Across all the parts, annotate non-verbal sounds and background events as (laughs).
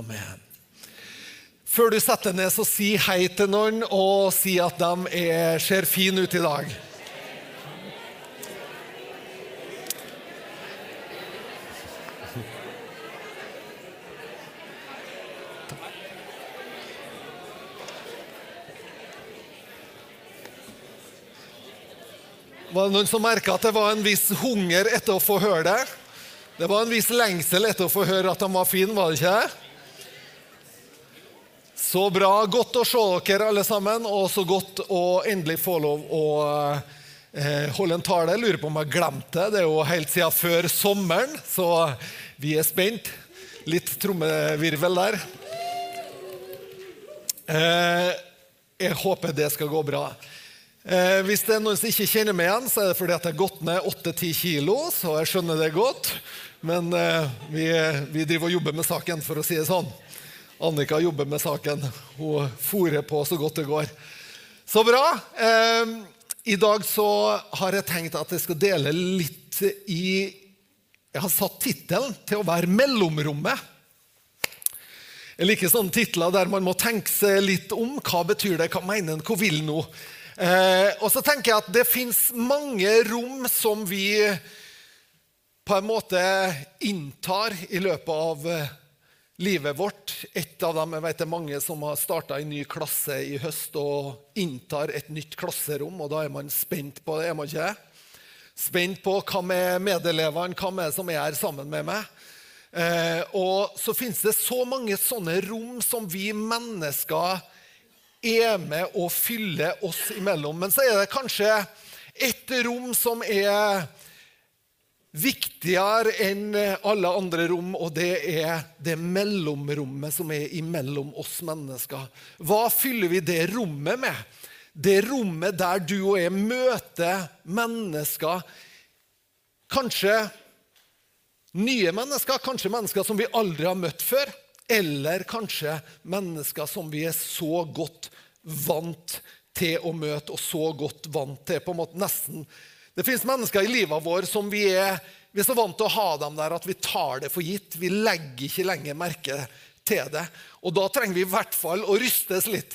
Amen. Før du setter ned, så si hei til noen, og si at de er, ser fine ut i dag. Var det noen som merka at det var en viss hunger etter å få høre det? Det var en viss lengsel etter å få høre at de var fine, var det ikke? Så bra. Godt å se dere alle sammen, og så godt å endelig få lov å eh, holde en tale. Jeg lurer på om jeg glemte det. Det er jo helt siden før sommeren, så vi er spent. Litt trommevirvel der. Eh, jeg håper det skal gå bra. Eh, hvis det er noen som ikke kjenner meg igjen, så er det fordi at jeg har gått ned 8-10 kilo. Så jeg skjønner det godt. Men eh, vi, vi, driver og jobber med saken, for å si det sånn. Annika jobber med saken. Hun fòrer på så godt det går. Så bra. Eh, I dag så har jeg tenkt at jeg skal dele litt i Jeg har satt tittelen til å være 'Mellomrommet'. Jeg liker sånne titler der man må tenke seg litt om. Hva betyr det? Hva mener en? Hva vil noe? Eh, og så tenker jeg at det fins mange rom som vi på en måte inntar i løpet av eh, livet vårt. Et av dem, jeg vet det er mange som har starta en ny klasse i høst og inntar et nytt klasserom, og da er man spent på det, er man ikke? Spent på hva med medelevene, hva med som er her sammen med meg. Eh, og så finnes det så mange sånne rom som vi mennesker er med å fylle oss imellom. Men så er det kanskje et rom som er viktigere enn alle andre rom, og det er det mellomrommet som er imellom oss mennesker. Hva fyller vi det rommet med? Det rommet der du og jeg møter mennesker. Kanskje nye mennesker, kanskje mennesker som vi aldri har møtt før. Eller kanskje mennesker som vi er så godt vant til å møte, og så godt vant til på en måte nesten Det fins mennesker i livet vårt som vi er, vi er så vant til å ha dem der at vi tar det for gitt. Vi legger ikke lenger merke til det. Og da trenger vi i hvert fall å rystes litt.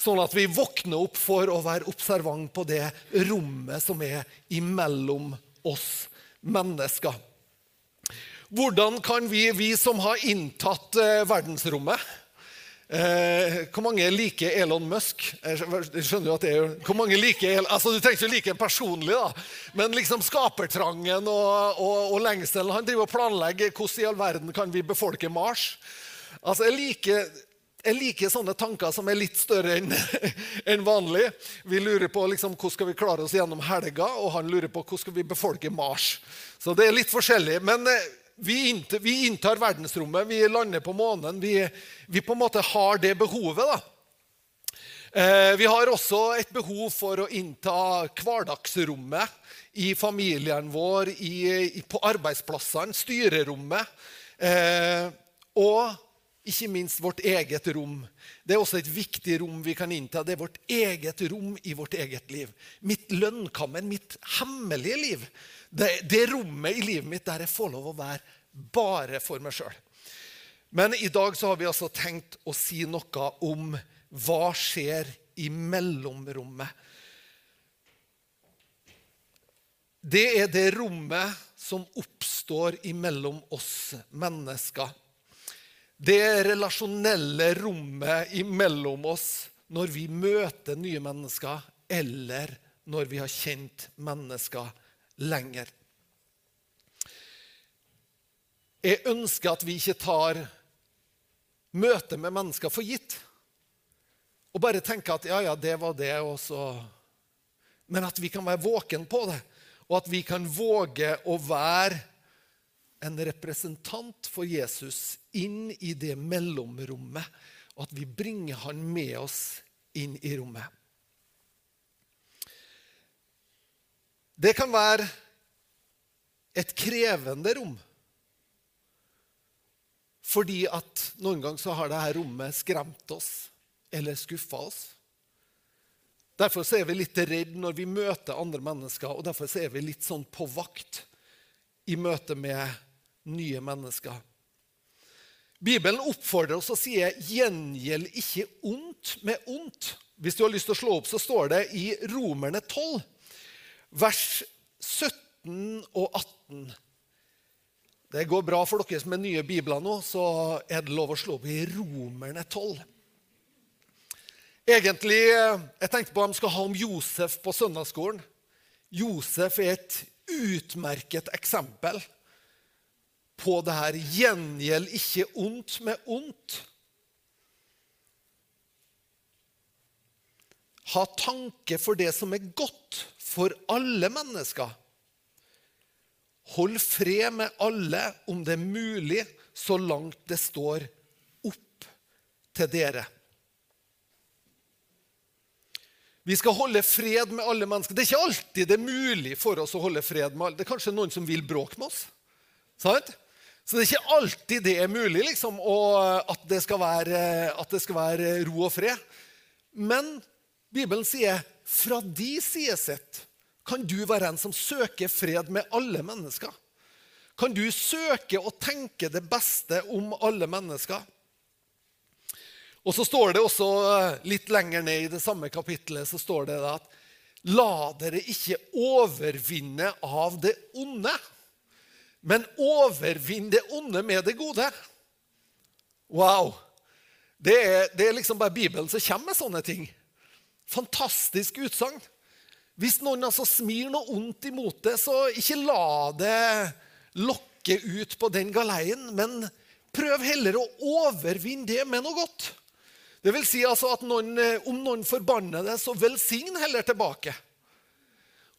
Sånn at vi våkner opp for å være observant på det rommet som er imellom oss mennesker. Hvordan kan vi, vi som har inntatt eh, verdensrommet eh, Hvor mange liker Elon Musk? Jeg skjønner jo at det er, hvor mange liker, altså Du trenger ikke like ham personlig, da, men liksom skapertrangen og, og, og lengselen Han driver og planlegger hvordan i all verden kan vi befolke Mars. Altså, jeg liker jeg liker sånne tanker som er litt større enn (laughs) en vanlig. Vi lurer på liksom, hvordan skal vi klare oss gjennom helga, og han lurer på hvordan skal vi befolke Mars. Så det er litt forskjellig. Men eh, vi inntar, vi inntar, verdensrommet, vi lander på månen. Vi, vi, på en måte har det behovet. da. Eh, vi har også et behov for å innta hverdagsrommet i familien vår, i, på arbeidsplassene, styrerommet. Eh, og ikke minst vårt eget rom. Det er også et viktig rom vi kan innta. Det er vårt eget rom i vårt eget liv. Mitt lønnkammer, mitt hemmelige liv. Det, det rommet i livet mitt der jeg får lov å være bare for meg sjøl. Men i dag så har vi altså tenkt å si noe om hva skjer i mellomrommet. Det er det rommet som oppstår imellom oss mennesker. Det relasjonelle rommet imellom oss når vi møter nye mennesker, eller når vi har kjent mennesker lenger. Jeg ønsker at vi ikke tar møtet med mennesker for gitt. Og bare tenker at ja, ja, det var det, og så Men at vi kan være våken på det, og at vi kan våge å være en representant for Jesus inn i det mellomrommet, og at vi bringer han med oss inn i rommet. Det kan være et krevende rom. Fordi at noen ganger så har dette rommet skremt oss eller skuffa oss. Derfor så er vi litt redd når vi møter andre mennesker, og derfor så er vi litt sånn på vakt i møte med nye mennesker. Bibelen oppfordrer oss og sier 'gjengjeld ikke ondt med ondt'. Hvis du har lyst til å slå opp, så står det i Romerne 12, vers 17 og 18. Det går bra for dere som er nye bibler nå, så er det lov å slå opp i Romerne 12. Egentlig, eh, Jeg tenkte på at de skal ha om Josef på søndagsskolen. Josef er et utmerket eksempel på det her. Gjengjeld ikke ondt med ondt. Ha tanke for det som er godt for alle mennesker. Hold fred med alle om det er mulig, så langt det står opp til dere. Vi skal holde fred med alle mennesker. Det er ikke alltid det er mulig for oss å holde fred med alle. Det er kanskje noen som vil bråke med oss. Sant? Så det er ikke alltid det er mulig liksom, at, det være, at, det skal være, ro og fred. Men Bibelen sier fra de side sett kan du være en som søker fred med alle mennesker. Kan du søke og tenke det beste om alle mennesker? Og så står det også eh, litt lenger ned i det samme kapittelet så står det at La dere ikke overvinne av det onde, men overvinn det onde med det gode. Wow! Det er, det er liksom bare Bibelen som kommer med sånne ting. Fantastisk utsagn. Hvis noen altså smir noe ondt imot det, så ikke la det lokke ut på den galeien, men prøv heller å overvinne det med noe godt. Det vil si altså at noen, eh, om noen forbanner det, så velsign heller tilbake.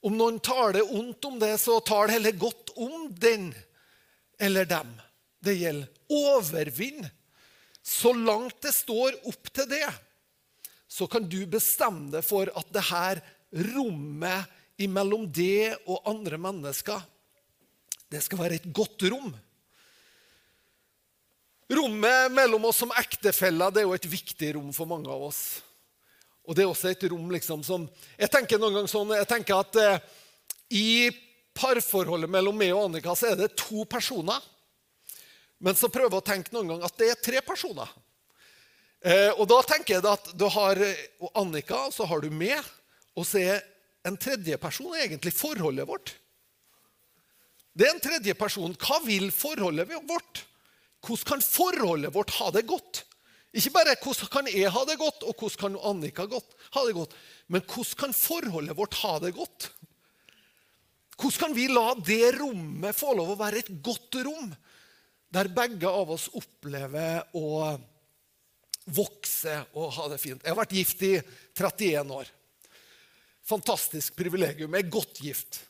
Om noen tar det ondt om det, så det heller godt om den eller dem. Det gjelder overvinn. Så langt det står opp til det, så kan du bestemme deg for at det her rommet imellom det og andre mennesker, det skal være et godt rom. Rommet mellom oss som ektefeller det er jo et viktig rom for mange av oss. Og det er også et rom liksom som Jeg tenker noen gang sånn, jeg tenker at eh, i parforholdet mellom meg og Annika så er det to personer. Men så prøver jeg å tenke noen gang at det er tre personer. Eh, og da tenker jeg at du har eh, Annika, så har du meg, og så er en tredje person egentlig forholdet vårt. Det er en tredje person. Hva vil forholdet vårt? Hvordan kan forholdet vårt ha det godt? Ikke bare hvordan kan jeg ha det godt, og hvordan kan Annika ha det godt, men hvordan kan forholdet vårt ha det godt? Hvordan kan vi la det rommet få lov å være et godt rom, der begge av oss opplever å vokse og ha det fint? Jeg har vært gift i 31 år. Fantastisk privilegium. Jeg er godt gift.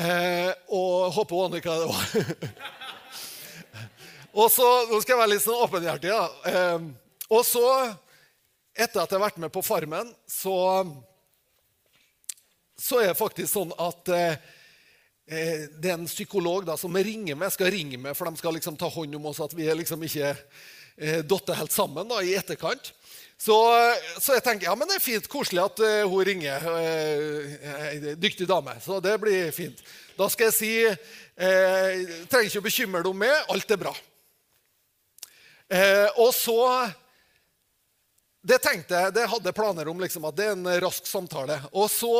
Eh, og håper Annika det var. (laughs) Og så, Nå skal jeg være litt sånn åpenhjertig. da. Eh, og så, etter at jeg har vært med på Farmen, så, så er det faktisk sånn at eh, eh det er en psykolog da, som ringer meg, skal ringe meg, for de skal liksom ta hånd om oss at vi er liksom ikke eh, helt sammen da, i etterkant. Så, så, jeg tenker ja, men det er fint, koselig at uh, hun ringer. Uh, dyktig dame. Så det blir fint. Da skal jeg si uh, trenger ikke å bekymre deg om meg. Alt er bra. Uh, og så Det tenkte jeg, det hadde planer om liksom, at det er en rask samtale. Og så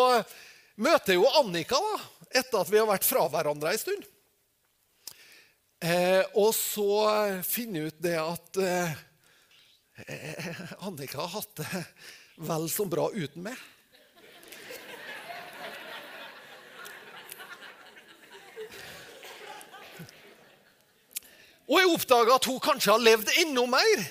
møter jeg jo Annika da, etter at vi har vært fra hverandre en stund. Eh, og så finner jeg ut det at eh, Annika har hatt det vel så bra uten meg. Og jeg oppdaga at hun kanskje har levd enda mer.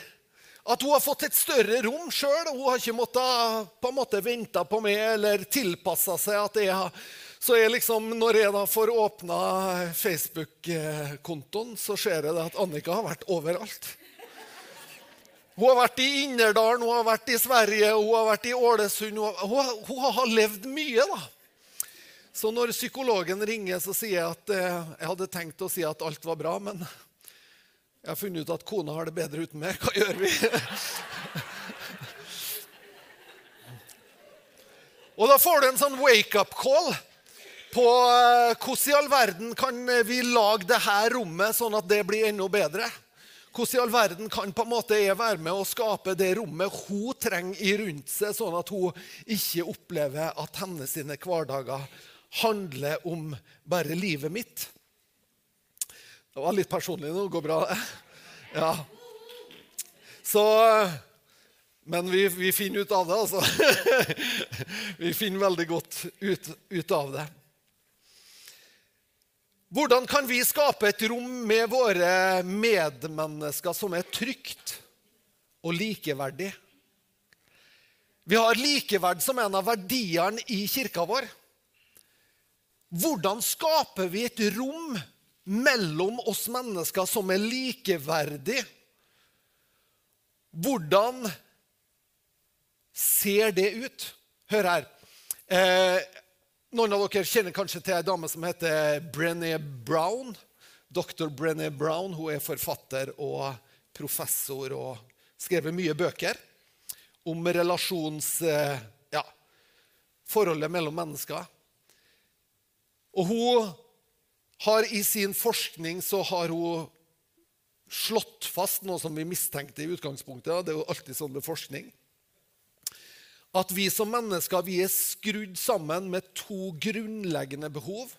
At hun har fått et større rom sjøl. Hun har ikke måttet på en måte vente på meg eller tilpassa seg. at jeg har... Så jeg liksom, Når jeg da får åpna Facebook-kontoen, så ser jeg at Annika har vært overalt. Hun har vært i Innerdalen, hun har vært i Sverige, hun har vært i Ålesund. Hun, hun, hun har levd mye, da. Så når psykologen ringer, så sier jeg at eh, jeg hadde tenkt å si at alt var bra, men jeg har funnet ut at kona har det bedre uten meg. Hva gjør vi? (laughs) Og da får du en sånn wake-up call på eh, hvordan i all verden kan vi lage dette rommet sånn at det blir enda bedre. hvordan i all verden kan på en måte jeg være med å skape det rommet hun trenger i rundt seg, sånn at hun ikke opplever at hennes hverdager handler om bare livet mitt? Det var litt personlig nå. Går bra? (laughs) Ja. Så Men vi, vi, finner ut av det, altså. (laughs) Vi finner veldig godt ut, ut av det. Hvordan kan vi skape et rom med våre medmennesker som er trygt og likeverdig? Vi har likeverd som en av verdiene i kirka vår. Hvordan skaper vi et rom mellom oss mennesker som er likeverdig? Hvordan ser det ut? Hør her. Eh, noen av dere kjenner kanskje til ei dame som heter Brené Brown. Dr. Brené Brown hun er forfatter og professor og skrevet mye bøker om relasjons... Eh, ja, forholdet mellom mennesker. Og hun har i sin forskning så har hun slått fast noe som vi mistenkte i utgangspunktet. Det er jo alltid sånn med forskning at vi som mennesker vi er skrudd sammen med to grunnleggende behov.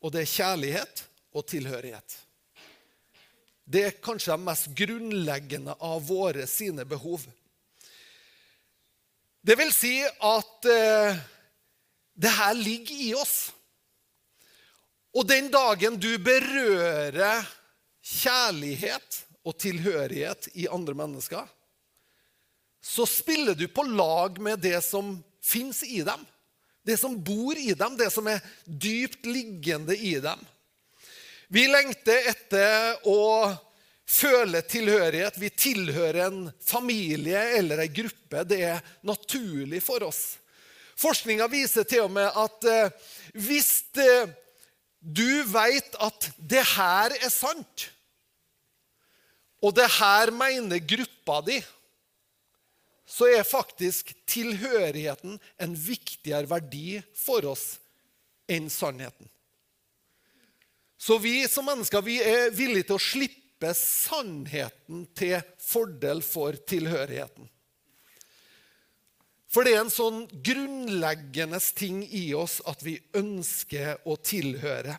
Og det er kjærlighet og tilhørighet. Det er kanskje de mest grunnleggende av våre sine behov. Det vil si at eh, det her ligger i oss. Og den dagen du berører kjærlighet og tilhørighet i andre mennesker, så spiller du på lag med det som fins i dem. Det som bor i dem, det som er dypt liggende i dem. Vi lengter etter å føle tilhørighet. Vi tilhører en familie eller en gruppe. Det er naturlig for oss. Forskninga viser til og med at eh, hvis eh, du veit at det her er sant, og det her mener gruppa di så er faktisk tilhørigheten en viktigere verdi for oss enn sannheten. Så vi som mennesker vi er villige til å slippe sannheten til fordel for tilhørigheten. For det er en sånn grunnleggende ting i oss at vi ønsker å tilhøre.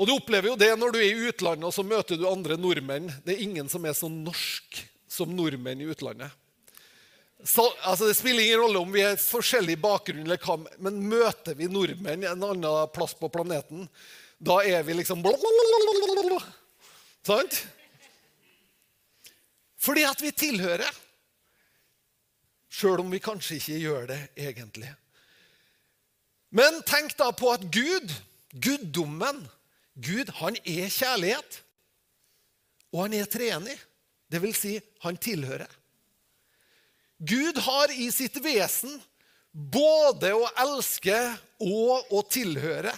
Og Du opplever jo det når du er i utlandet og så møter du andre nordmenn. Det er ingen som er så norsk som nordmenn i utlandet. Så, altså det spiller ingen rolle om vi er forskjellig bakgrunn, eller hva, men møter vi nordmenn en annen plass på planeten, da er vi liksom Sant? Fordi at vi tilhører. Sjøl om vi kanskje ikke gjør det egentlig. Men tenk da på at Gud, guddommen Gud, han er kjærlighet. Og han er treenig. Det vil si, han tilhører. Gud har i sitt vesen både å elske og å tilhøre.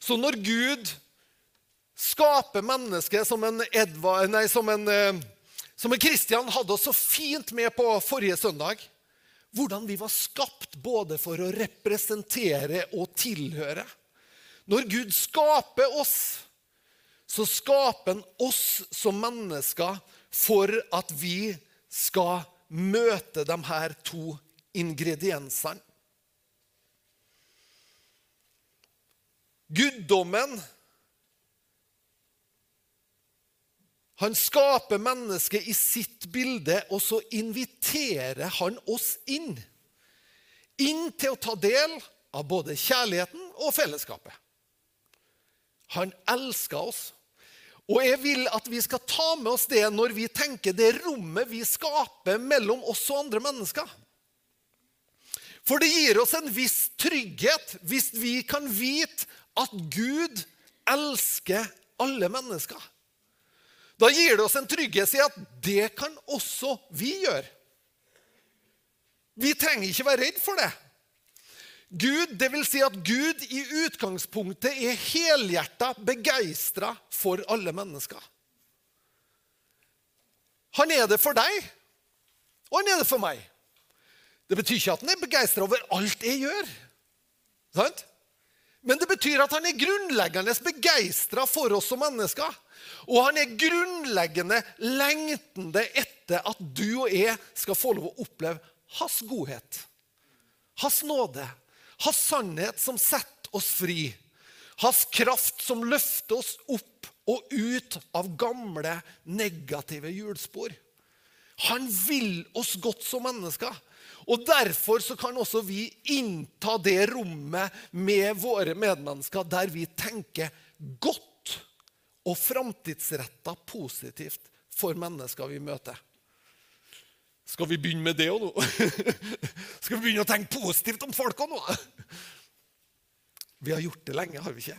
Så når Gud skaper mennesket som en, Edvard, nei, som en, eh, som en Christian hadde oss så fint med på forrige søndag Hvordan vi var skapt både for å representere og tilhøre. Når Gud skaper oss, så skaper han oss som mennesker for at vi skal møte de her to ingrediensene. Guddommen Han skaper mennesket i sitt bilde, og så inviterer han oss inn. Inn til å ta del av både kjærligheten og fellesskapet. Han elsker oss. Og jeg vil at vi skal ta med oss det når vi tenker det rommet vi skaper mellom oss og andre mennesker. For det gir oss en viss trygghet hvis vi kan vite at Gud elsker alle mennesker. Da gir det oss en trygghet i at det kan også vi gjøre. Vi trenger ikke være redd for det. Gud, vil si at Gud i utgangspunktet er helhjerta begeistra for alle mennesker. Han er det for deg, og han er det for meg. Det betyr ikke at han er begeistra over alt jeg gjør. Sant? Men det betyr at han er grunnleggende begeistra for oss som mennesker. Og han er grunnleggende lengtende etter at du og jeg skal få lov å oppleve hans godhet, hans nåde, hans sannhet som setter oss fri, hans kraft som løfter oss opp og ut av gamle, negative hjulspor. Han vil oss godt som mennesker. Og Derfor så kan også vi innta det rommet med våre medmennesker der vi tenker godt og framtidsretta positivt for mennesker vi møter. Skal vi begynne med det òg nå? (laughs) Skal vi begynne å tenke positivt om folk òg nå? (laughs) Vi har gjort det lenge, har vi ikke?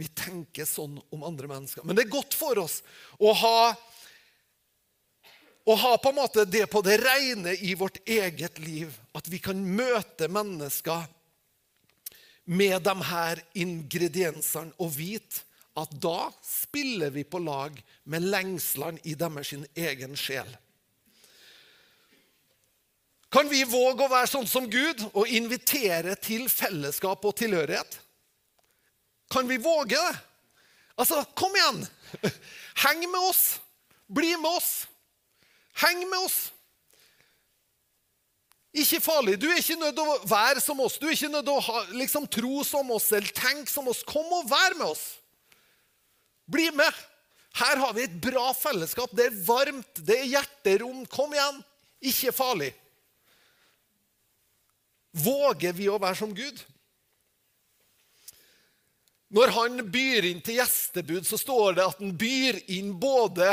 Vi tenker sånn om andre mennesker. Men det er godt for oss å ha å ha på en måte det på det rene i vårt eget liv. At vi kan møte mennesker med de her ingrediensene og vite at da spiller vi på lag med lengslene i deres egen sjel. Kan vi våge å være sånn som Gud og invitere til fellesskap og tilhørighet? Kan vi våge det? Altså, kom igjen! (laughs) Heng med oss! Bli med oss! Heng med oss. Ikke farlig. Du er ikke nødt til å være som oss. Du er ikke nødt til å ha, liksom, tro som oss eller tenke som oss. Kom og vær med oss. Bli med. Her har vi et bra fellesskap. Det er varmt, det er hjerterom. Kom igjen. Ikke farlig. Våger vi å være som Gud? Når han byr inn til gjestebud, så står det at han byr inn både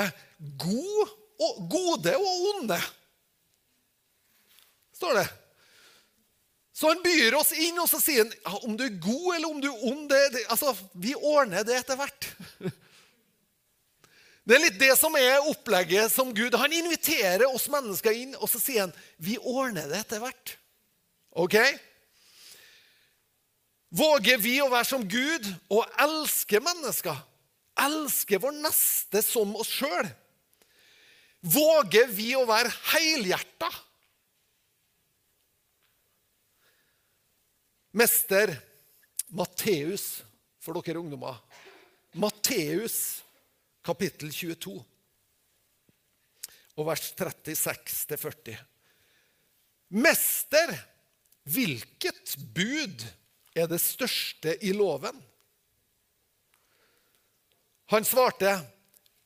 god og gode og onde. Står det. Så han byr oss inn, og så sier han ja, om du er god eller om du er ond det, det, altså, Vi ordner det etter hvert. (laughs) Det er litt det som er opplegget som Gud Han inviterer oss mennesker inn, og så sier han vi ordner det etter hvert. Ok? Våger vi å være som Gud og elske mennesker? Elske vår neste som oss sjøl? Våger vi å være helhjerta? Mester Matteus, for dere ungdommer. Matteus kapittel 22 og vers 36-40. Mester, hvilket bud er det største i loven? Han svarte,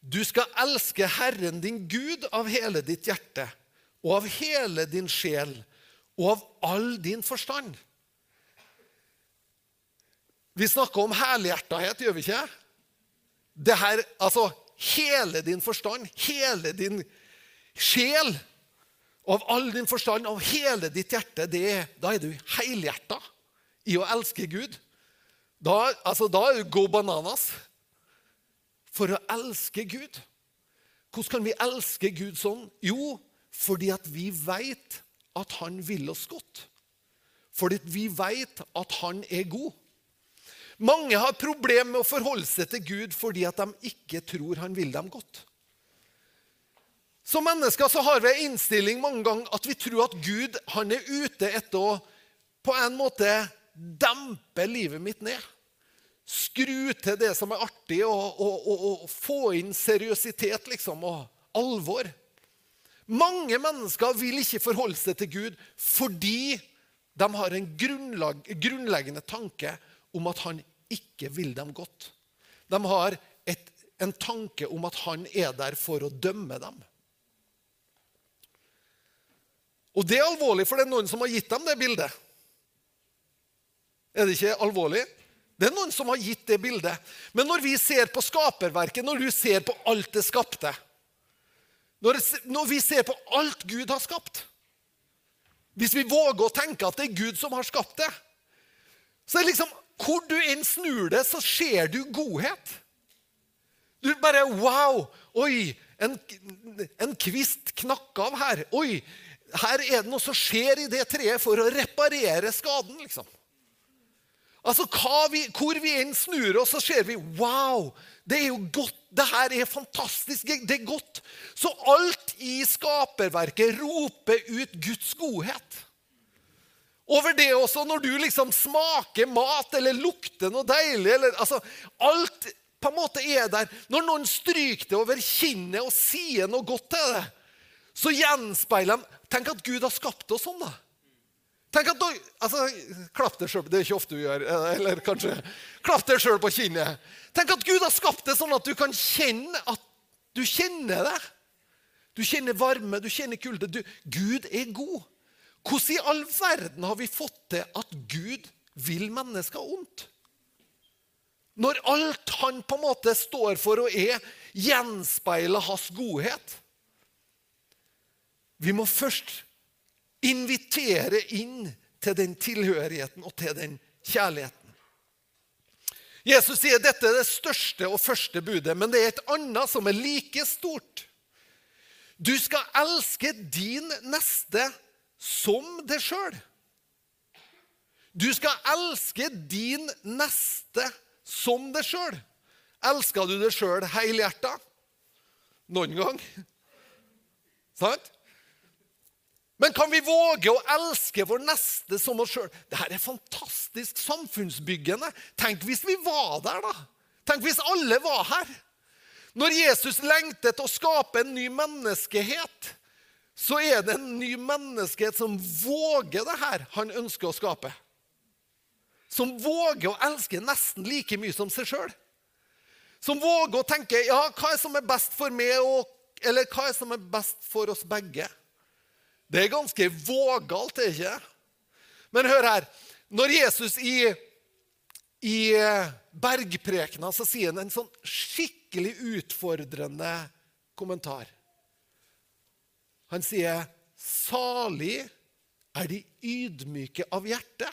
du skal elske Herren din Gud av hele ditt hjerte og av hele din sjel og av all din forstand. Vi snakker om helhjertethet, gjør vi ikke? Det her, altså hele din forstand, hele din sjel, og av all din forstand, av hele ditt hjerte, det, da er du helhjerta i å elske Gud. Da, altså, da er du go bananas for å elske Gud. Hvordan kan vi elske Gud sånn? Jo, fordi at vi vet at han vil oss godt. Fordi vi vet at han er god. Mange har problemer med å forholde seg til Gud fordi at de ikke tror han vil dem godt. Som mennesker så har vi en innstilling mange ganger at vi tror at Gud han er ute etter å på en måte dempe livet mitt ned skru til det som er artig, og, og, og, og få inn seriøsitet liksom, og alvor. Mange mennesker vil ikke forholde seg til Gud fordi de har en grunnleggende tanke om at han ikke vil dem godt. De har et, en tanke om at han er der for å dømme dem. Og det er alvorlig, for det er noen som har gitt dem det bildet. Er det ikke alvorlig? Det er noen som har gitt det bildet. Men når vi ser på skaperverket, når du ser på alt det skapte når, når vi ser på alt Gud har skapt Hvis vi våger å tenke at det er Gud som har skapt det, så er det liksom Hvor du enn snur det, så ser du godhet. Du bare Wow! Oi, en, en kvist knakk av her. Oi, her er det noe som skjer i det treet for å reparere skaden, liksom. Altså, vi, Hvor vi enn snur oss, så ser vi wow, det er jo godt. Det her er fantastisk. Det er godt. Så alt i skaperverket roper ut Guds godhet. over det også når du liksom smaker mat eller lukter noe deilig. Eller, altså, alt på en måte er der. Når noen stryker det over kinnet og sier noe godt til det, så gjenspeiler de Tenk at Gud har skapt oss sånn, da. Tenk at altså, Klapp deg sjøl. Det er ikke ofte du gjør. Eller kanskje klapp deg sjøl på kinnet. Tenk at Gud har skapt det sånn at du kan kjenne at du kjenner det. Du kjenner varme, du kjenner kulde. Du, Gud er god. Hvordan i all verden har vi fått til at Gud vil mennesker ondt? Når alt han på en måte står for og er, gjenspeiler hans godhet. Vi må først invitere inn til den tilhørigheten og til den kjærligheten. Jesus sier dette er det største og første budet, men det er et annet som er like stort. Du skal elske din neste som deg sjøl. Du skal elske din neste som deg sjøl. Elsker du deg sjøl helhjerta? Noen gang? Sant? Men kan vi våge å elske vår neste som oss sjøl? Dette er fantastisk samfunnsbyggende. Tenk hvis vi var der, da. Tenk hvis alle var her. Når Jesus lengter til å skape en ny menneskehet, så er det en ny menneskehet som våger det her han ønsker å skape. Som våger å elske nesten like mye som seg sjøl. Som våger å tenke ja, hva er som er best for meg, og, eller hva er som er best for oss begge. Det er ganske vågalt, er ikke Men hør her. Når Jesus i, i bergprekena så sier han en sånn skikkelig utfordrende kommentar. Han sier, 'Salig er de ydmyke av hjerte,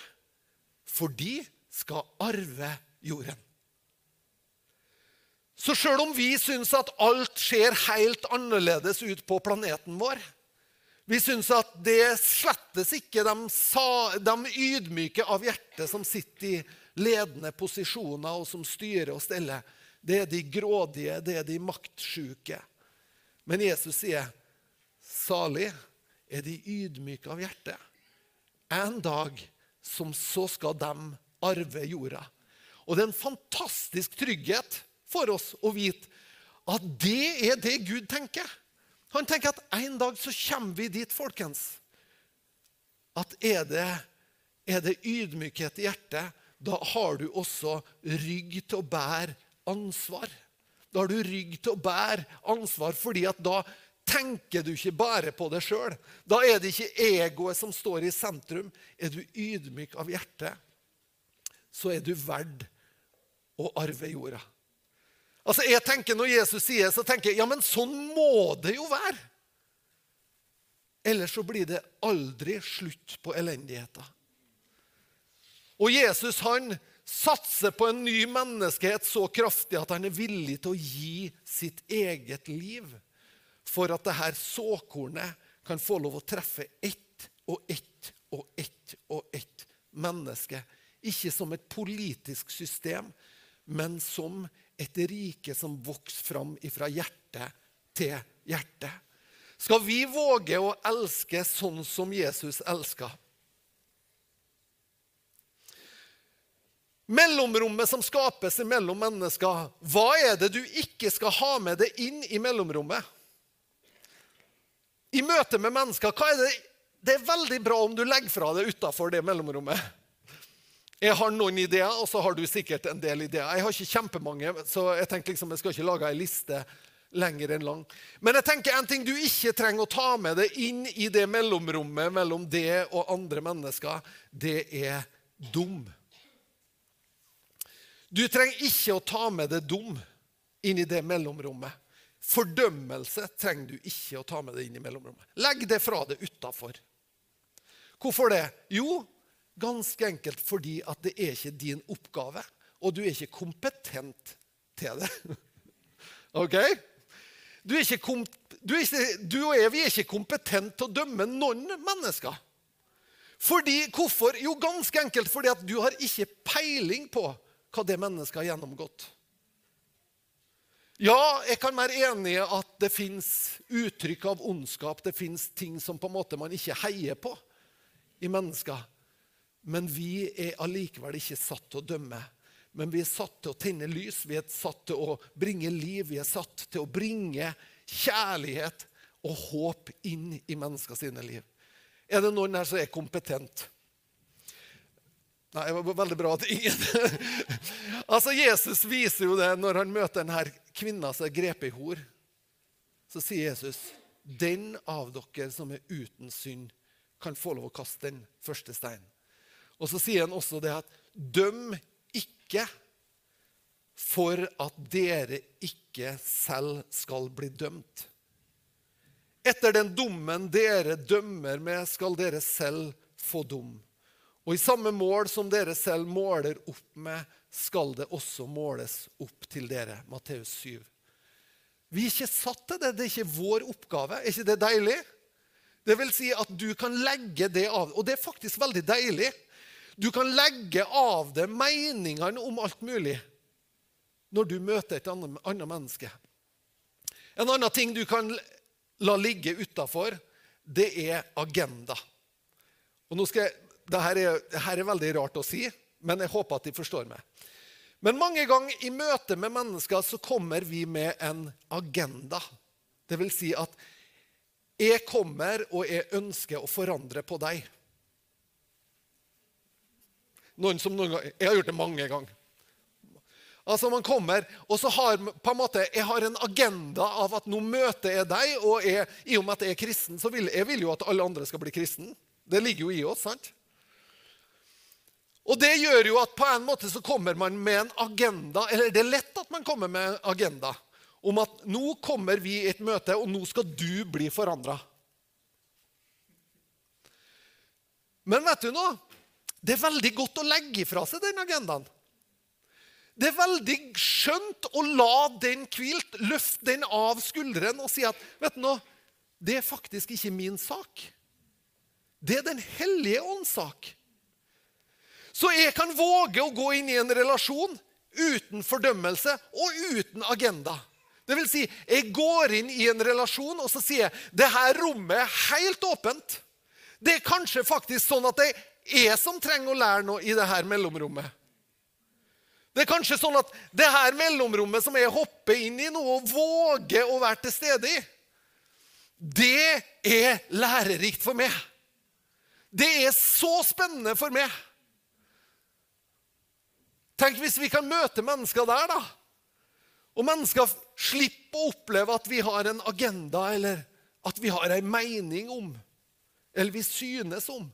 for de skal arve jorden'. Så sjøl om vi syns at alt ser helt annerledes ut på planeten vår, vi syns at det slettes ikke de, de ydmyke av hjertet som sitter i ledende posisjoner og som styrer og steller. Det er de grådige, det er de maktsjuke. Men Jesus sier, 'Salig er de ydmyke av hjertet'. En dag som så skal de arve jorda. Og det er en fantastisk trygghet for oss å vite at det er det Gud tenker. Han tenker at en dag så kommer vi dit, folkens. At er det, er det ydmykhet i hjertet, da har du også rygg til å bære ansvar. Da har du rygg til å bære ansvar, fordi at da tenker du ikke bare på deg sjøl. Da er det ikke egoet som står i sentrum. Er du ydmyk av hjerte, så er du verd å arve jorda. Altså, jeg tenker Når Jesus sier så tenker jeg, ja, men sånn må det jo være. Ellers så blir det aldri slutt på elendigheten. Og Jesus han satser på en ny menneskehet så kraftig at han er villig til å gi sitt eget liv for at det her såkornet kan få lov å treffe ett og ett og ett og ett menneske. Ikke som et politisk system, men som et rike som vokser fram fra hjerte til hjerte. Skal vi våge å elske sånn som Jesus elska? Mellomrommet som skapes mellom mennesker, hva er det du ikke skal ha med deg inn i mellomrommet? I møte med mennesker, hva er det Det er veldig bra om du legger fra deg utafor det mellomrommet. Jeg har noen ideer, og så har du sikkert en del ideer. Jeg har ikke kjempemange, så jeg tenker liksom, jeg skal ikke lage ei liste lenger enn lang. Men jeg tenker en ting du ikke trenger å ta med deg inn i det mellomrommet mellom det og andre mennesker, det er dum. Du trenger ikke å ta med deg dum inn i det mellomrommet. Fordømmelse trenger du ikke å ta med deg inn i mellomrommet. Legg det fra deg utafor. Hvorfor det? Jo, Ganske enkelt fordi at det er ikke din oppgave, og du er ikke kompetent til det. (laughs) OK? Du, er ikke du, er ikke, du og jeg vi er ikke kompetent til å dømme noen mennesker. Fordi, Hvorfor? Jo, ganske enkelt fordi at du har ikke peiling på hva det mennesket har gjennomgått. Ja, jeg kan være enig i at det fins uttrykk av ondskap. Det fins ting som på en måte man ikke heier på i mennesker. Men vi er allikevel ikke satt til å dømme. Men vi er satt til å tenne lys, vi er satt til å bringe liv, vi er satt til å bringe kjærlighet og håp inn i mennesker sine liv. Er det noen her som er kompetent? Nei, det var veldig bra at ingen (laughs) Altså, Jesus viser jo det når han møter denne kvinna som er grepet i hor. Så sier Jesus, 'Den av dere som er uten synd, kan få lov å kaste den første steinen.' Og så sier han også det at 'døm ikke' for at dere ikke selv skal bli dømt. Etter den dommen dere dømmer med, skal dere selv få dom. Og i samme mål som dere selv måler opp med, skal det også måles opp til dere. Matteus 7. Vi er ikke satt til det. Det er ikke vår oppgave. Er ikke det deilig? Det vil si at du kan legge det av. Og det er faktisk veldig deilig. Du kan legge av deg meningene om alt mulig når du møter et annet, menneske. En annen ting du kan la ligge utafor, det er agenda. Og nå skal jeg dette er, dette er veldig rart å si, men jeg håper at de forstår meg. Men mange ganger i møte med mennesker så kommer vi med en agenda. Det vil si at jeg kommer og jeg ønsker å forandre på deg. Noen som noen ganger, Jeg har gjort det mange ganger. Altså Man kommer, og så har på en måte, jeg har en agenda av at nå møter jeg deg, og jeg, i og med at jeg er kristen, så vil jeg vil jo at alle andre skal bli kristen. Det ligger jo i oss. sant? Og Det gjør jo at på en måte så kommer man med en agenda, eller det er lett at man kommer med en agenda om at nå kommer vi i et møte, og nå skal du bli forandra. Men vet du noe? Det er veldig godt å legge fra seg den agendaen. Det er veldig skjønt å la den hvilt, løfte den av skulderen og si at vet du noe, det er faktisk ikke min sak. Det er Den hellige ånds sak. Så jeg kan våge å gå inn i en relasjon uten fordømmelse og uten agenda. Det vil si, jeg går inn i en relasjon og så sier jeg, det her rommet er helt åpent. Det er kanskje faktisk sånn at er jeg som trenger å lære noe i det her mellomrommet. Det er kanskje sånn at det her mellomrommet som jeg hopper inn i nå og våger å være til stede i, det er lærerikt for meg. Det er så spennende for meg. Tenk hvis vi kan møte mennesker der, da. Og mennesker slipper å oppleve at vi har en agenda, eller at vi har en mening om, eller vi synes om.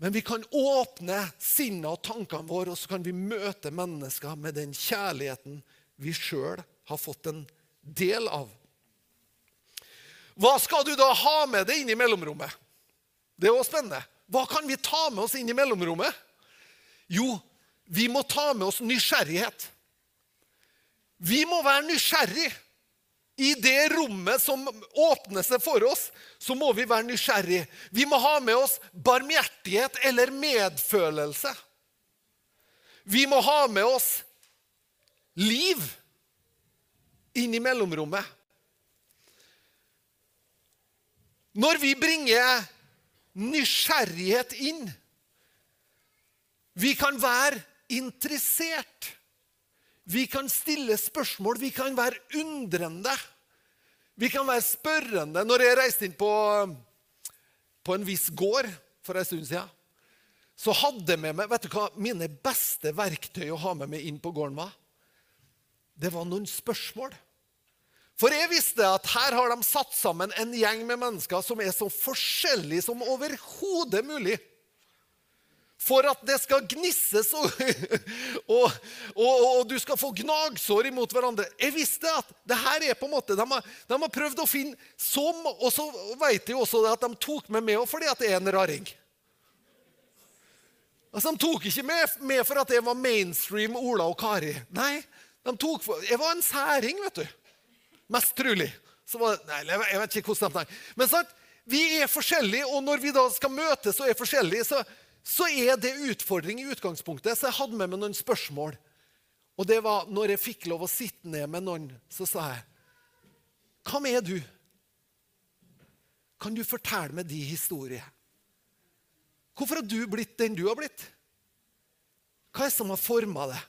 Men vi kan åpne sinnet og tankene våre, og så kan vi møte mennesker med den kjærligheten vi sjøl har fått en del av. Hva skal du da ha med deg inn i mellomrommet? Det er også spennende. Hva kan vi ta med oss inn i mellomrommet? Jo, vi må ta med oss nysgjerrighet. Vi må være nysgjerrig. I det rommet som åpner seg for oss, så må vi være nysgjerrige. Vi må ha med oss barmhjertighet eller medfølelse. Vi må ha med oss liv inn i mellomrommet. Når vi bringer nysgjerrighet inn, vi kan være interessert. Vi kan stille spørsmål, vi kan være undrende. Vi kan være spørrende. Når jeg reiste inn på, på en viss gård for en stund siden, så hadde jeg med meg vet du hva, Mine beste verktøy å ha med meg inn på gården var Det var noen spørsmål. For jeg visste at her har de satt sammen en gjeng med mennesker som er så forskjellige som overhodet mulig for at det skal gnisses (laughs) og, og, og, og, du skal få gnagsår imot hverandre. Jeg visste at det her er på en måte, De har, de har prøvd å finne som Og så vet de også at de tok meg med fordi at det er en raring. Altså, De tok ikke med, med for at jeg var mainstream Ola og Kari. Nei, de tok for, jeg var en særing, vet du. Mest trulig. Var, nei, jeg vet ikke hvordan de tenker. Men sant, vi er forskjellige, og når vi da skal møtes og er forskjellige, så så er det utfordring i utgangspunktet. Så jeg hadde med meg noen spørsmål. Og det var når jeg fikk lov å sitte ned med noen, så sa jeg Hvem er du? Kan du fortelle meg din historie? Hvorfor har du blitt den du har blitt? Hva er det som har forma det?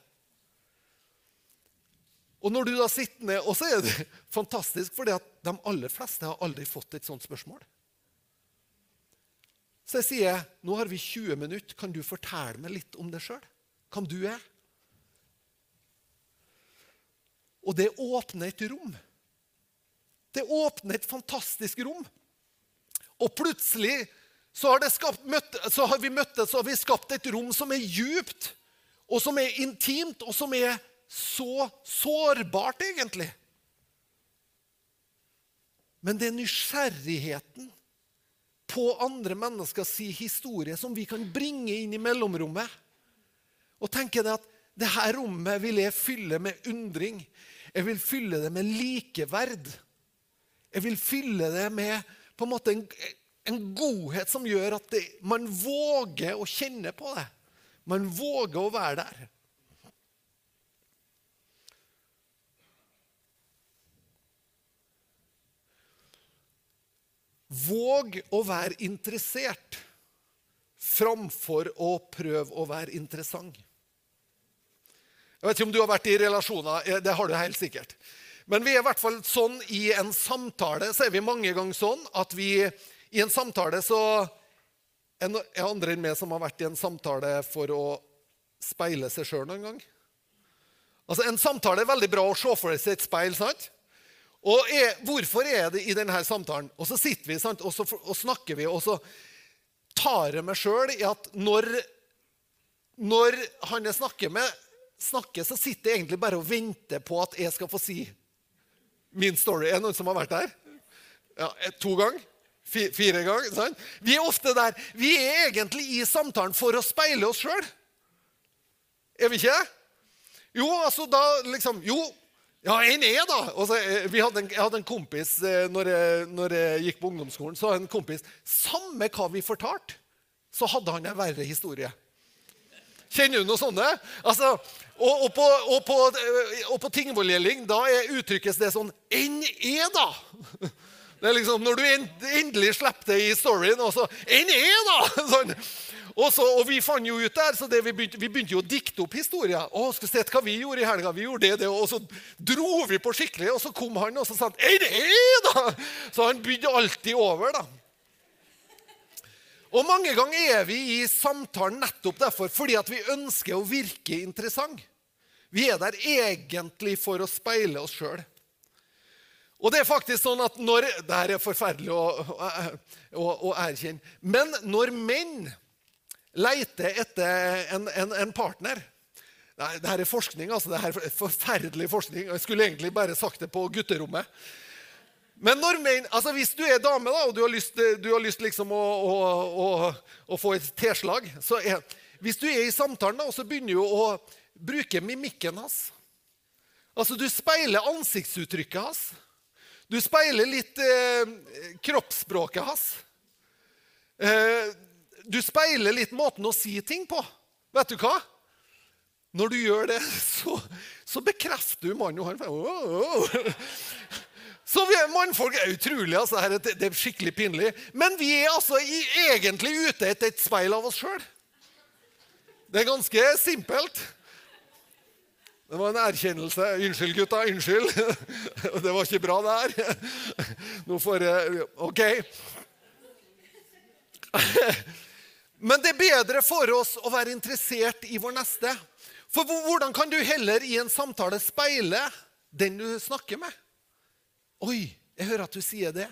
Og når du da sitter ned, og så er det (laughs) fantastisk, for de aller fleste har aldri fått et sånt spørsmål. Så jeg sier nå har vi 20 minutter. Kan du fortelle meg litt om deg sjøl? Hvem du er? Og det åpner et rom. Det åpner et fantastisk rom. Og plutselig så har, skapt, så har vi møttes har vi skapt et rom som er djupt, og som er intimt, og som er så sårbart, egentlig. Men det er nysgjerrigheten på andre menneskers historie som vi kan bringe inn i mellomrommet. Og tenke det at dette rommet vil jeg fylle med undring. Jeg vil fylle det med likeverd. Jeg vil fylle det med på en måte en, en godhet som gjør at det, man våger å kjenne på det. Man våger å være der. Våg å være interessert framfor å prøve å være interessant. Jeg vet ikke om du har vært i relasjoner. Eh, det har du helt sikkert. Men vi er i hvert fall sånn i en samtale så er vi mange ganger sånn at vi i en samtale så Er det andre enn meg som har vært i en samtale for å speile seg sjøl noen gang? Altså, En samtale er veldig bra å se for seg et speil. sant? Og er, Hvorfor er det i denne samtalen? Og så sitter vi sant? Og, så, og snakker vi, og så tar jeg meg sjøl i at når, når han jeg snakker med, snakker, så sitter jeg egentlig bare og venter på at jeg skal få si min story. Er det noen som har vært der? Ja, To ganger? Fire ganger? Sant? Vi er ofte der. Vi er egentlig i samtalen for å speile oss sjøl. Er vi ikke? Jo, altså da liksom Jo, ja, en er, da. Så, eh, hadde en, jeg hadde en kompis eh, når jeg, når jeg, gikk på ungdomsskolen. så hadde en kompis, Samme hva vi fortalte, så hadde han en verre historie. Kjenner du noe sånne? Altså, og, og, på, og, på, og på Tingvollgjelding da uttrykkes det sånn Enn er, da! (laughs) Det er liksom Når du endelig slipper det i storyen, og så Enn er, da! (laughs) Sånn. Og, så, og, vi fant jo ut der, så vi begynte, vi, begynte, jo å dikte opp historier. Å, skal se hva vi gjorde i helga. Vi gjorde det, det. Og så dro vi på skikkelig, og så kom han og så sa han, Ei, det da! Så han bydde alltid over, da. Og mange ganger er vi i samtalen nettopp derfor, fordi at vi ønsker å virke interessant. Vi er der egentlig for å speile oss sjøl. Og det er faktisk sånn at når Dette er forferdelig å, å, å erkjenne. Men når menn leter etter en, en, en partner. Nei, det her er forskning. altså. Det her er forferdelig forskning. Jeg skulle egentlig bare sagt det på gutterommet. Men når, altså hvis du er dame da, og du har lyst, du har lyst liksom å, å, å, å, få et tilslag så Hvis du er i samtalen da, og så begynner du å bruke mimikken hans Altså, Du speiler ansiktsuttrykket hans. Du speiler litt eh, kroppsspråket hans. Eh, du speiler litt måten å si ting på. Vet du hva? Når du gjør det, så, så bekrefter du mannen og han. Oh, oh. Så vi, Mannfolk er utrolig. altså, det, er skikkelig pinlig. Men vi er altså egentlig ute etter et speil av oss sjøl. Det er ganske simpelt. Det var en erkjennelse. Unnskyld, gutta. Unnskyld. (laughs) Det var ikke bra, det her. Nå får jeg OK. Men det er bedre for oss å være interessert i vår neste. For hvordan kan du heller i en samtale speile den du snakker med? Oi, jeg hører at du sier det.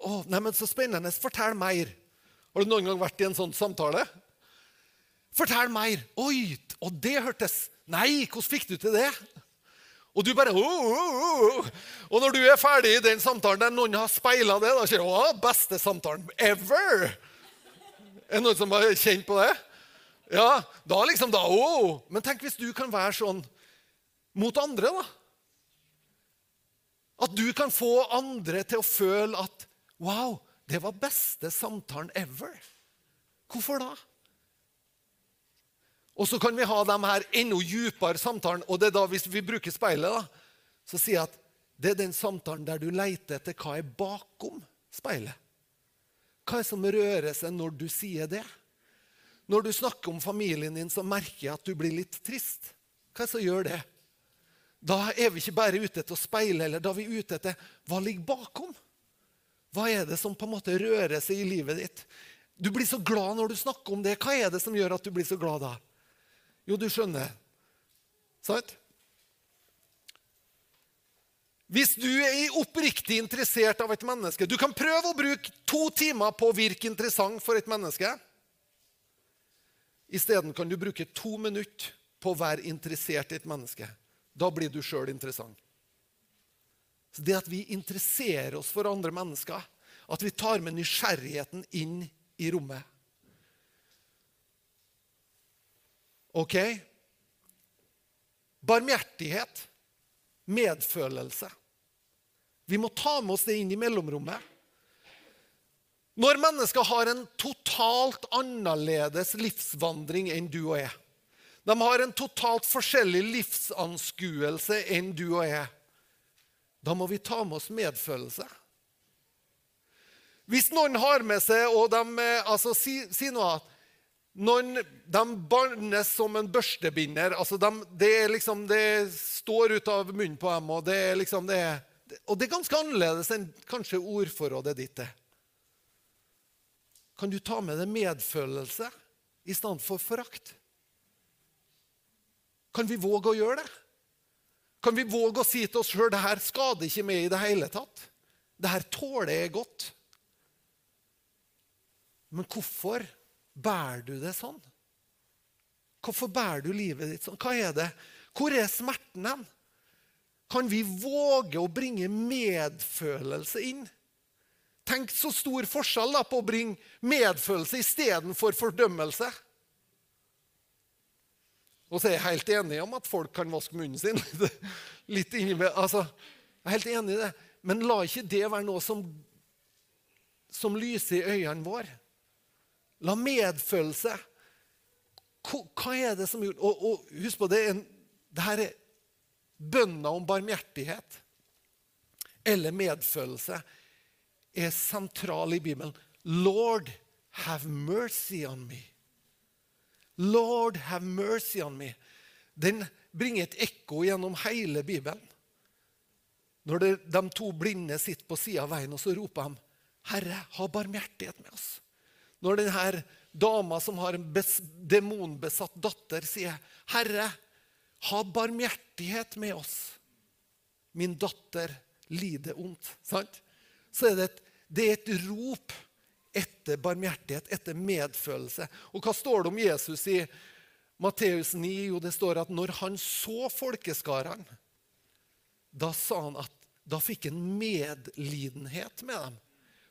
Å, neimen, Så spennende. Fortell mer. Har du noen gang vært i en sånn samtale? Fortell mer. Oi, og det hørtes Nei, hvordan fikk du til det? Og du bare oh, oh, oh. Og når du er ferdig i den samtalen der noen har speila det, da sier du å, beste samtalen ever. Er det noen som har kjent på det? Ja, da liksom da, oh. Men tenk hvis du kan være sånn mot andre, da. At du kan få andre til å føle at Wow, det var beste samtalen ever. Hvorfor da? Og så kan vi ha de her enda dypere samtalen. Og det er da, hvis vi bruker speilet, da, så sier jeg at det er den samtalen der du leter etter hva er bakom speilet. Hva er det som rører seg når du sier det? Når du snakker om familien din, så merker jeg at du blir litt trist. Hva er det som gjør det? Da er vi ikke bare ute etter å speile, eller da er vi ute etter hva ligger bakom. Hva er det som på en måte rører seg i livet ditt? Du blir så glad når du snakker om det. Hva er det som gjør at du blir så glad da? Jo, du skjønner. Sant? Hvis du er oppriktig interessert av et menneske Du kan prøve å bruke to timer på å virke interessant for et menneske. Isteden kan du bruke to minutter på å være interessert i et menneske. Da blir du sjøl interessant. Så Det at vi interesserer oss for andre mennesker, at vi tar med nysgjerrigheten inn i rommet OK? Barmhjertighet, medfølelse. Vi må ta med oss det inn i mellomrommet. Når mennesker har en totalt annerledes livsvandring enn du og jeg De har en totalt forskjellig livsanskuelse enn du og jeg. Da må vi ta med oss medfølelse. Hvis noen har med seg og de, altså, Si, si noe at noen de bannes som en børstebinder. altså de, det, liksom, det står ut av munnen på dem. Og det, liksom, det, og det er ganske annerledes enn kanskje ordforrådet ditt er. Kan du ta med deg medfølelse i stedet for forakt? Kan vi våge å gjøre det? Kan vi våge å si til oss sjøl det her skader ikke meg i det hele tatt? Det her tåler jeg godt. Men hvorfor bærer du det sånn? Hvorfor bærer du livet ditt sånn? Hva er det? Hvor er smerten hen? Kan vi våge å bringe medfølelse inn? Tenk så stor forskjell da på å bringe medfølelse istedenfor fordømmelse. Og så er jeg helt enig om at folk kan vaske munnen sin. (laughs) litt inni med, altså, Jeg er helt enig i det. Men la ikke det være noe som, som lyser i øynene våre. La medfølelse Hva er det som gjør og, og, husk på, det, en, det her er bønna om barmhjertighet eller medfølelse er sentral i Bibelen. Lord, have mercy on me. Lord, have mercy on me. Den bringer et ekko gjennom hele Bibelen. Når det, de to blinde sitter på sida av veien, og så roper de, 'Herre, ha barmhjertighet med oss'. Når denne dama som har en demonbesatt datter, sier, 'Herre, ha barmhjertighet med oss'. Min datter lider ondt. Sant? Så er det, et, det er et rop etter barmhjertighet, etter medfølelse. Og hva står det om Jesus i Matteus 9? Jo, det står at når han så folkeskarene, da sa han at da fikk han medlidenhet med dem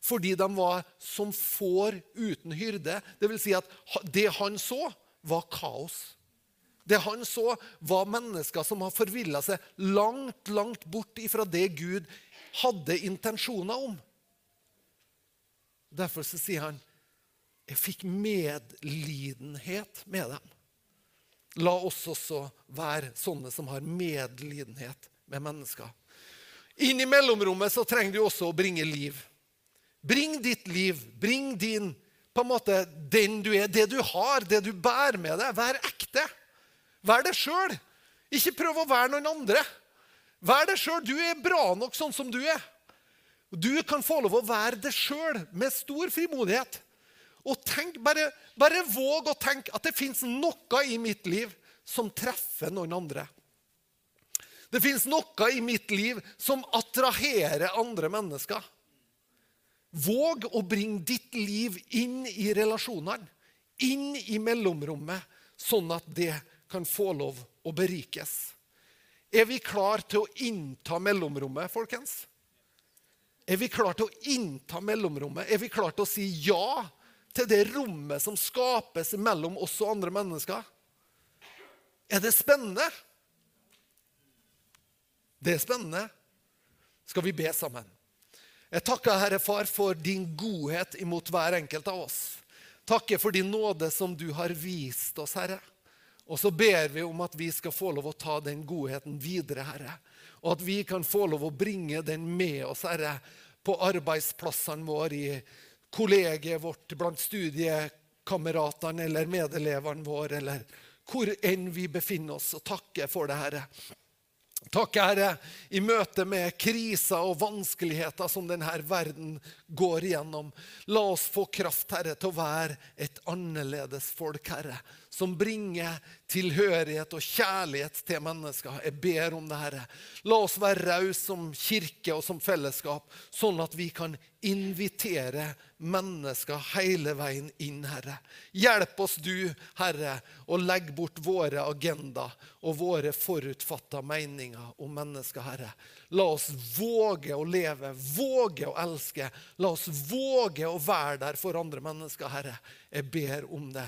fordi de var som får uten hyrde. Det vil si at det han så, var kaos. Det han så, var mennesker som har forvilla seg langt, langt bort ifra det Gud hadde intensjoner om. Derfor så sier han jeg fikk medlidenhet med dem. La oss også være sånne som har medlidenhet med mennesker. Inn i mellomrommet så trenger du også å bringe liv. Bring ditt liv, bring din på en måte, den du er, det du har, det du bærer med deg. Vær ekte. Vær deg sjøl. Ikke prøv å være noen andre. Vær deg sjøl. Du er bra nok sånn som du er. Du kan få lov å være deg sjøl med stor frimodighet. Og tenk, bare, bare våg å tenke at det fins noe i mitt liv som treffer noen andre. Det fins noe i mitt liv som attraherer andre mennesker. Våg å bringe ditt liv inn i relasjonene, inn i mellomrommet, sånn at det kan få lov å berikes. Er vi klar til å innta mellomrommet, folkens? Er vi klar til å innta mellomrommet? Er vi klar til å si ja til det rommet som skapes mellom oss og andre mennesker? Er det spennende? Det er spennende. Skal vi be sammen? Jeg takker, Herre Far, for din godhet imot hver enkelt av oss. Takker for din nåde som du har vist oss, Herre. Og så ber vi om at vi skal få lov å ta den godheten videre, Herre. Og at vi kan få lov å bringe den med oss, Herre, på arbeidsplassene våre, i kollegiet vårt, blant studiekameratene eller medelevene våre, eller hvor enn vi befinner oss, og takke for det, Herre. Takk, Herre, i møte med kriser og vanskeligheter som denne verden går igjennom. La oss få kraft, Herre, til å være et annerledes folk, Herre som bringer tilhørighet og kjærlighet til mennesker. Jeg ber om det, Herre. La oss være rause som kirke og som fellesskap, sånn at vi kan invitere mennesker hele veien inn, Herre. Hjelp oss du, Herre, å legge bort våre agendaer og våre forutfatta meninger om mennesker, Herre. La oss våge å leve, våge å elske. La oss våge å være der for andre mennesker, Herre. Jeg ber om det